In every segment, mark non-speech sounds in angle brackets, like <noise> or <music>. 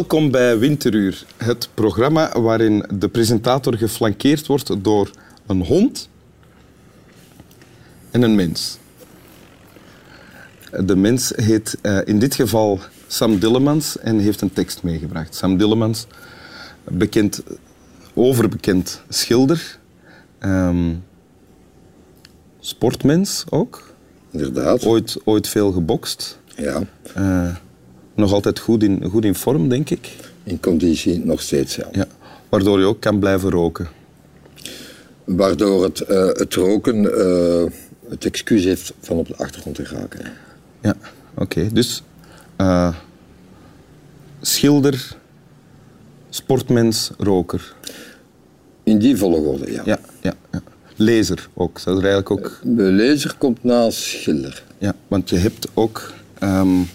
Welkom bij Winteruur, het programma waarin de presentator geflankeerd wordt door een hond en een mens. De mens heet uh, in dit geval Sam Dillemans en heeft een tekst meegebracht. Sam Dillemans, bekend, overbekend schilder, um, sportmens ook. Inderdaad. Ooit, ooit veel gebokst. Ja. Uh, nog altijd goed in, goed in vorm, denk ik. In conditie nog steeds, ja. ja. Waardoor je ook kan blijven roken. Waardoor het, uh, het roken uh, het excuus heeft van op de achtergrond te geraken. Ja, oké. Okay. Dus uh, schilder, sportmens, roker. In die volgorde, ja. Ja, ja, ja. Lezer ook. Dat is eigenlijk ook... De lezer komt na schilder. Ja, want je hebt ook um,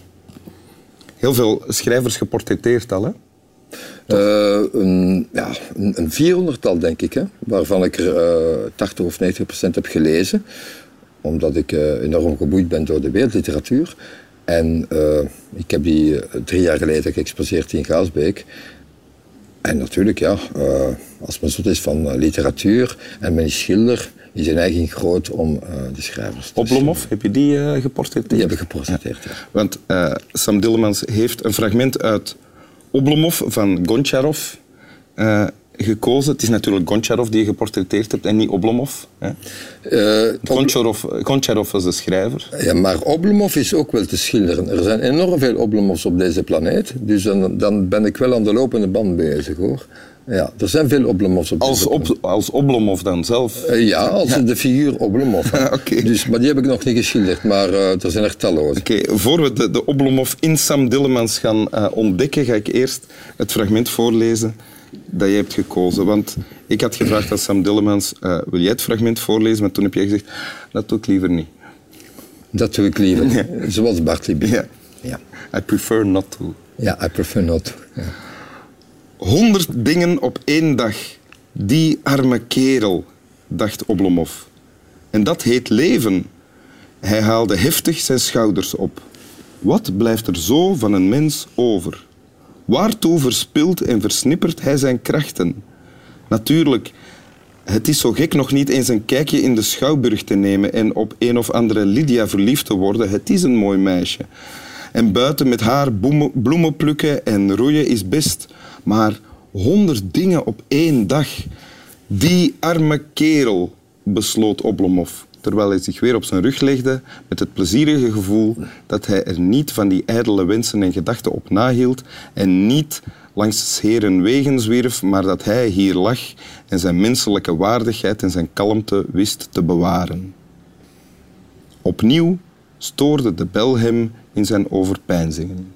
heel veel schrijvers geportretteerd al, hè? Uh, een, ja, een, vierhonderdtal, denk ik, hè, waarvan ik er uh, 80 of 90 procent heb gelezen. Omdat ik uh, enorm geboeid ben door de wereldliteratuur. En ik heb die drie jaar geleden geëxposeerd in Gaasbeek. En natuurlijk, ja, als men zot is van literatuur en men is schilder, is een eigen groot om de schrijvers te Oblomov, heb je die geportretteerd? Die heb ik geportretteerd, ja. ja. Want Sam Dillemans heeft een fragment uit Oblomov van Goncharov uh, gekozen. Het is natuurlijk Goncharov die je geportretteerd hebt en niet Oblomov. Hè? Uh, Goncharov, Goncharov was de schrijver. Ja, maar Oblomov is ook wel te schilderen. Er zijn enorm veel Oblomovs op deze planeet. Dus dan, dan ben ik wel aan de lopende band bezig hoor. Ja, er zijn veel Oblomovs op als, op, als Oblomov dan zelf? Uh, ja, als ja. de figuur Oblomov. <laughs> okay. dus, maar die heb ik nog niet geschilderd, maar uh, er zijn er talloze. Oké, okay, voor we de, de Oblomov in Sam Dillemans gaan uh, ontdekken, ga ik eerst het fragment voorlezen dat je hebt gekozen. Want ik had gevraagd aan Sam Dillemans, wil jij het fragment voorlezen? Maar toen heb jij gezegd, dat doe ik liever niet. Dat doe ik liever niet, zoals Bart Ja. ja. I prefer not to. Ja, I prefer not to. Ja. Honderd dingen op één dag. Die arme kerel, dacht Oblomov. En dat heet leven. Hij haalde heftig zijn schouders op. Wat blijft er zo van een mens over? Waartoe verspilt en versnippert hij zijn krachten? Natuurlijk, het is zo gek nog niet eens een kijkje in de schouwburg te nemen en op een of andere Lydia verliefd te worden. Het is een mooi meisje. En buiten met haar bloemen plukken en roeien is best. Maar honderd dingen op één dag. Die arme kerel, besloot Oblomov, terwijl hij zich weer op zijn rug legde met het plezierige gevoel dat hij er niet van die ijdele wensen en gedachten op nahield en niet langs heren wegen zwierf, maar dat hij hier lag en zijn menselijke waardigheid en zijn kalmte wist te bewaren. Opnieuw stoorde de bel hem in zijn overpeinzingen.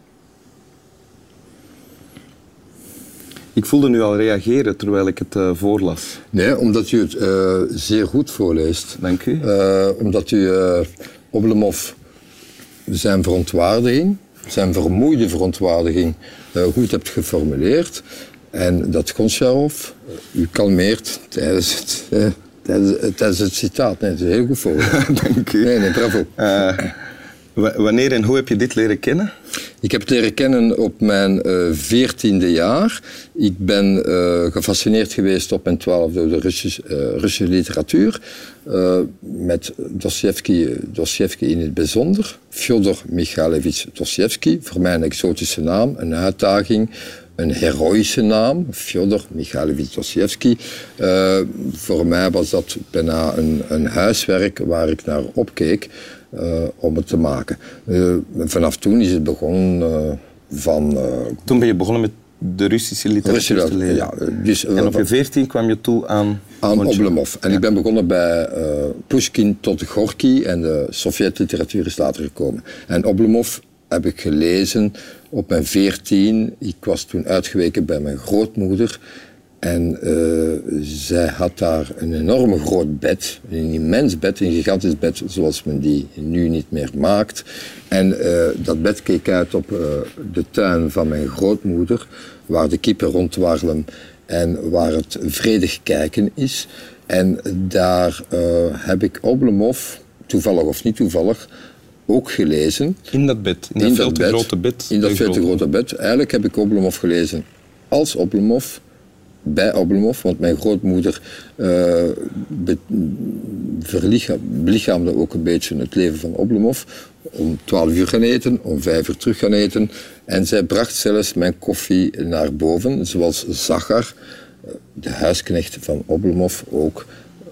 Ik voelde nu al reageren terwijl ik het uh, voorlas. Nee, omdat u het uh, zeer goed voorleest. Dank u. Uh, omdat u Oblomov zijn verontwaardiging, zijn vermoeide verontwaardiging, goed hebt geformuleerd. En dat Goncharov u kalmeert tijdens het, tijdens, tijdens, het citaat. Nee, dat is heel goed voorlezen. <laughs> Dank u. Nee, nee, bravo. wanneer en hoe heb je dit leren kennen? Ik heb het leren kennen op mijn veertiende uh, jaar. Ik ben uh, gefascineerd geweest op mijn twaalf door de Russische, uh, Russische literatuur. met Dostoevsky in het bijzonder. Fyodor Michailevich Dostoevsky, voor mij een exotische naam, een uitdaging. Een heroïsche naam, Fyodor Michailevich Dostoevsky. voor mij was dat bijna een, een huiswerk waar ik naar opkeek. Uh, om het te maken. Uh, vanaf toen is het begonnen van... toen ben je begonnen met de Russische literatuur Russische, te leren? Ja, dus, en op je veertien kwam je toe aan... Aan Oblomov. En ja. ik ben begonnen bij Pushkin tot Gorky en de Sovjet-literatuur is later gekomen. En Oblomov heb ik gelezen op mijn veertien. Ik was toen uitgeweken bij mijn grootmoeder. En uh, zij had daar een enorm groot bed, een immens bed, een gigantisch bed zoals men die nu niet meer maakt. En uh, dat bed keek uit op uh, de tuin van mijn grootmoeder, waar de kippen rondwarrelen en waar het vredig kijken is. En daar heb ik Oblomov, toevallig of niet toevallig, ook gelezen. In dat bed, in dat veel te grote bed. In dat veel te grote bed. Eigenlijk heb ik Oblomov gelezen als Oblomov, bij Oblomov, want mijn grootmoeder uh, belichaamde ook een beetje het leven van Oblomov. Om 12 uur gaan eten, om 5 uur terug gaan eten. En zij bracht zelfs mijn koffie naar boven, zoals Zachar, eh, de huisknecht van Oblomov, ook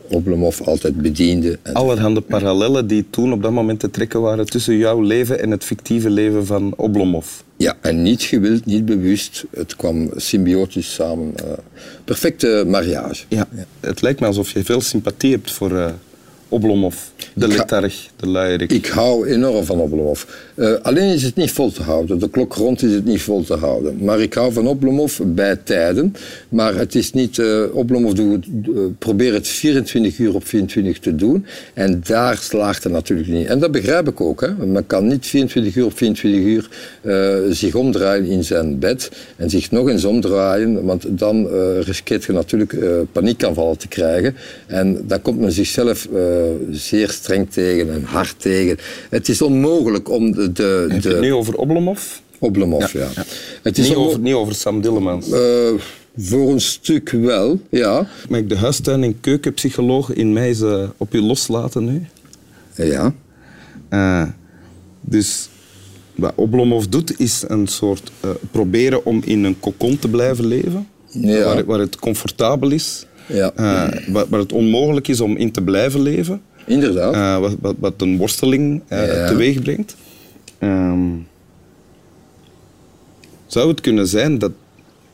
Oblomov altijd bediende. Allerhande parallellen die toen op dat moment te trekken waren tussen jouw leven en het fictieve leven van Oblomov. Ja, en niet gewild, niet bewust. Het kwam symbiotisch samen. Uh, perfecte mariage. Ja, het lijkt me alsof je veel sympathie hebt voor uh, Oblomov, de letarg, de luierik. Ik hou enorm van Oblomov. Uh, alleen is het niet vol te houden. De klok rond is het niet vol te houden. Maar ik hou van Oblomov bij tijden. Maar het is niet... Uh, Oblomov doet, uh, probeert het 24 uur op 24 te doen. En daar slaagt het natuurlijk niet. En dat begrijp ik ook. Hè. Men kan niet 24 uur op 24 uur zich omdraaien in zijn bed. En zich nog eens omdraaien. Want dan riskeert je natuurlijk paniekaanvallen te krijgen. En dan komt men zichzelf zeer streng tegen en hard tegen. Het is onmogelijk om de... de, Heb je het nu over Oblomov? Oblomov, ja. Het is niet, over, niet over Sam Dillemans? Uh, voor een stuk wel, ja. Mag ik de huistuin- en keukenpsycholoog in mij ze op je loslaten nu? Ja. Uh, dus wat Oblomov doet, is een soort uh, proberen om in een kokon te blijven leven. Ja. Waar, waar, het comfortabel is. Ja. Uh, waar, waar, het onmogelijk is om in te blijven leven. Inderdaad. Uh, wat, wat, wat, een worsteling uh, ja. teweeg brengt. Um, zou het kunnen zijn dat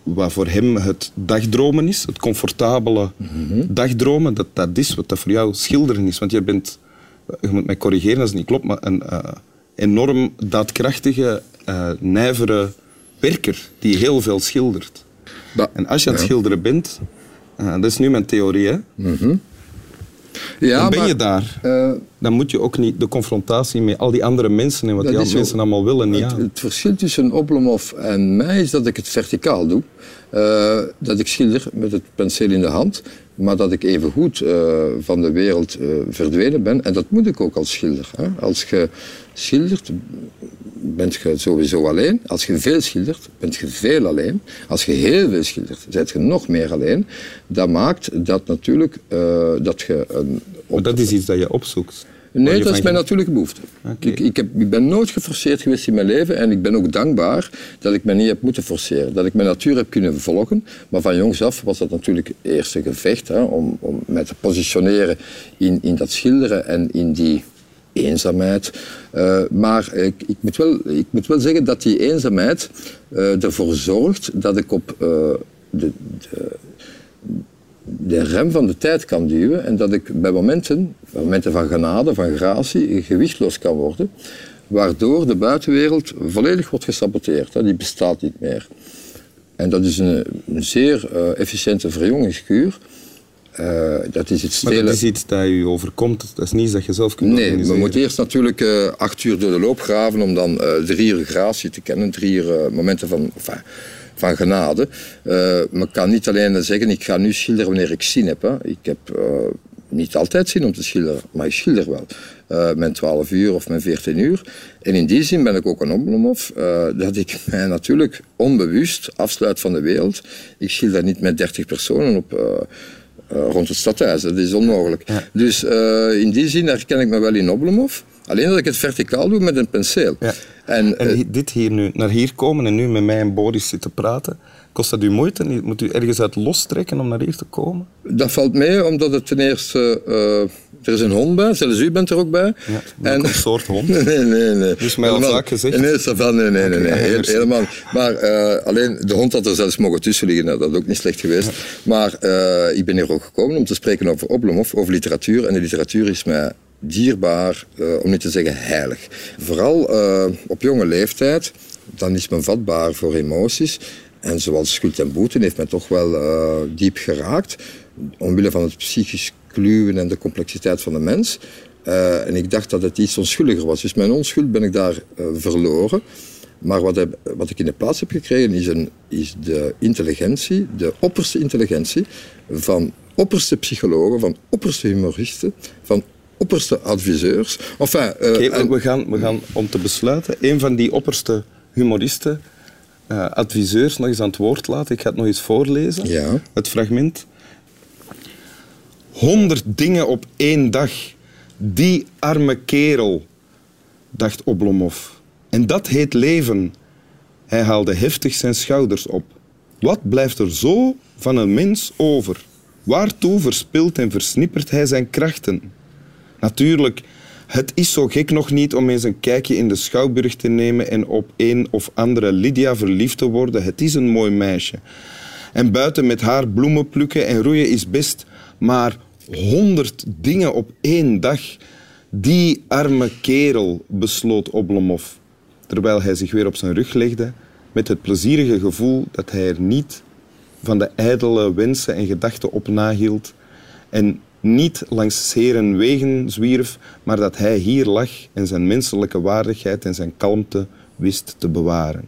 wat voor hem het dagdromen is, het comfortabele mm -hmm. dagdromen, dat dat is wat dat voor jou schilderen is? Want je bent, je moet mij corrigeren als het niet klopt, maar een uh, enorm daadkrachtige, nijvere werker die heel veel schildert. Ba en als je aan het ja. schilderen bent, dat is nu mijn theorie, hè? Mm -hmm. Ja, dan ben maar, je daar. Uh, dan moet je ook niet de confrontatie met al die andere mensen en wat die andere mensen allemaal willen niet het, aan. Het verschil tussen Oblomov en mij is dat ik het verticaal doe. Uh, dat ik schilder met het penseel in de hand, maar dat ik even goed uh, van de wereld verdwenen ben. En dat moet ik ook als schilder. Hè. Als je schildert, bent je sowieso alleen. Als je veel schildert, bent je veel alleen. Als je heel veel schildert, bent je nog meer alleen. Dat maakt dat natuurlijk uh, dat je een... Maar dat is iets dat je opzoekt? Nee, dat is mijn natuurlijke behoefte. Okay. Ik, ik, heb, ik, ben nooit geforceerd geweest in mijn leven en ik ben ook dankbaar dat ik me niet heb moeten forceren. Dat ik mijn natuur heb kunnen volgen. Maar van jongs af was dat natuurlijk het eerste gevecht hè, om, om mij te positioneren in, in dat schilderen en in die eenzaamheid. Uh, maar ik, ik, moet wel, ik moet wel zeggen dat die eenzaamheid uh, ervoor zorgt dat ik op uh, de, de, de, rem van de tijd kan duwen en dat ik bij momenten, momenten van genade, van gratie, gewichtloos kan worden, waardoor de buitenwereld volledig wordt gesaboteerd. Die bestaat niet meer. En dat is een, een zeer efficiënte verjongingskuur. Uh, dat is het stelen. Maar dat is iets dat u overkomt, dat is niet dat je zelf kunt Nee, we moeten eerst natuurlijk uh, acht uur door de loop graven om dan uh, drie uur gratie te kennen, drie uur momenten van, enfin, van genade. men kan niet alleen zeggen, ik ga nu schilderen wanneer ik zin heb. Hè. Ik heb niet altijd zin om te schilderen, maar ik schilder wel. Uh, mijn 12 uur of mijn 14 uur. En in die zin ben ik ook een Oblomov, uh, dat ik <laughs> mij natuurlijk onbewust afsluit van de wereld. Ik schilder niet met 30 personen op... Uh, rond het stadhuis. Dat is onmogelijk. Ja. Dus uh, in die zin herken ik me wel in Oblomov. Alleen dat ik het verticaal doe met een penseel. Ja. En, en uh, dit hier nu, naar hier komen en nu met mij en Boris zitten praten, kost dat u moeite? Moet u ergens uit lostrekken om naar hier te komen? Dat valt mee, omdat het ten eerste... er is een hond bij, zelfs u bent er ook bij. Ja, en... een soort <laughs> hond? nee, nee, nee. Dus mij al vaak gezegd? Nee, nee, nee, nee, nee, Heel, helemaal. Maar uh, alleen, de hond had er zelfs mogen tussen liggen, nou, dat is ook niet slecht geweest. Ja. Maar ik ben hier ook gekomen om te spreken over Oblomov, over literatuur. En de literatuur is mij dierbaar, uh, om niet te zeggen heilig. Vooral op jonge leeftijd, dan is men vatbaar voor emoties. En zoals Schuld en Boete heeft mij toch wel diep geraakt. Omwille van het psychisch kluwen en de complexiteit van de mens. En ik dacht dat het iets onschuldiger was. Dus mijn onschuld ben ik daar verloren. Maar wat, heb, wat, ik in de plaats heb gekregen is, een, is de intelligentie, de opperste intelligentie van opperste psychologen, van opperste humoristen, van opperste adviseurs. Enfin, uh, okay, en... we, gaan, we gaan om te besluiten, een van die opperste humoristen, uh, adviseurs, nog eens aan het woord laten. Ik ga het nog eens voorlezen, ja. het fragment. Honderd dingen op één dag. Die arme kerel, dacht Oblomov. En dat heet leven. Hij haalde heftig zijn schouders op. Wat blijft er zo van een mens over? Waartoe verspilt en versnippert hij zijn krachten? Natuurlijk, het is zo gek nog niet om eens een kijkje in de schouwburg te nemen en op een of andere Lydia verliefd te worden. Het is een mooi meisje. En buiten met haar bloemen plukken en roeien is best, maar honderd dingen op één dag. Die arme kerel, besloot Oblomov, terwijl hij zich weer op zijn rug legde, met het plezierige gevoel dat hij er niet van de ijdele wensen en gedachten op nahield en niet langs zeren wegen zwierf, maar dat hij hier lag en zijn menselijke waardigheid en zijn kalmte wist te bewaren.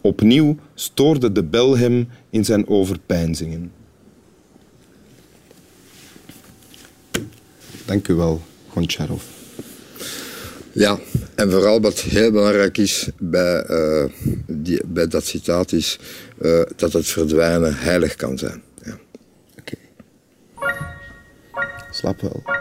Opnieuw stoorde de bel hem in zijn overpeinzingen. Dank u wel, Goncharov. Ja, en vooral wat heel belangrijk is bij, die, bij dat citaat is uh, dat het verdwijnen heilig kan zijn. Ja. Oké. Okay. Slaap wel.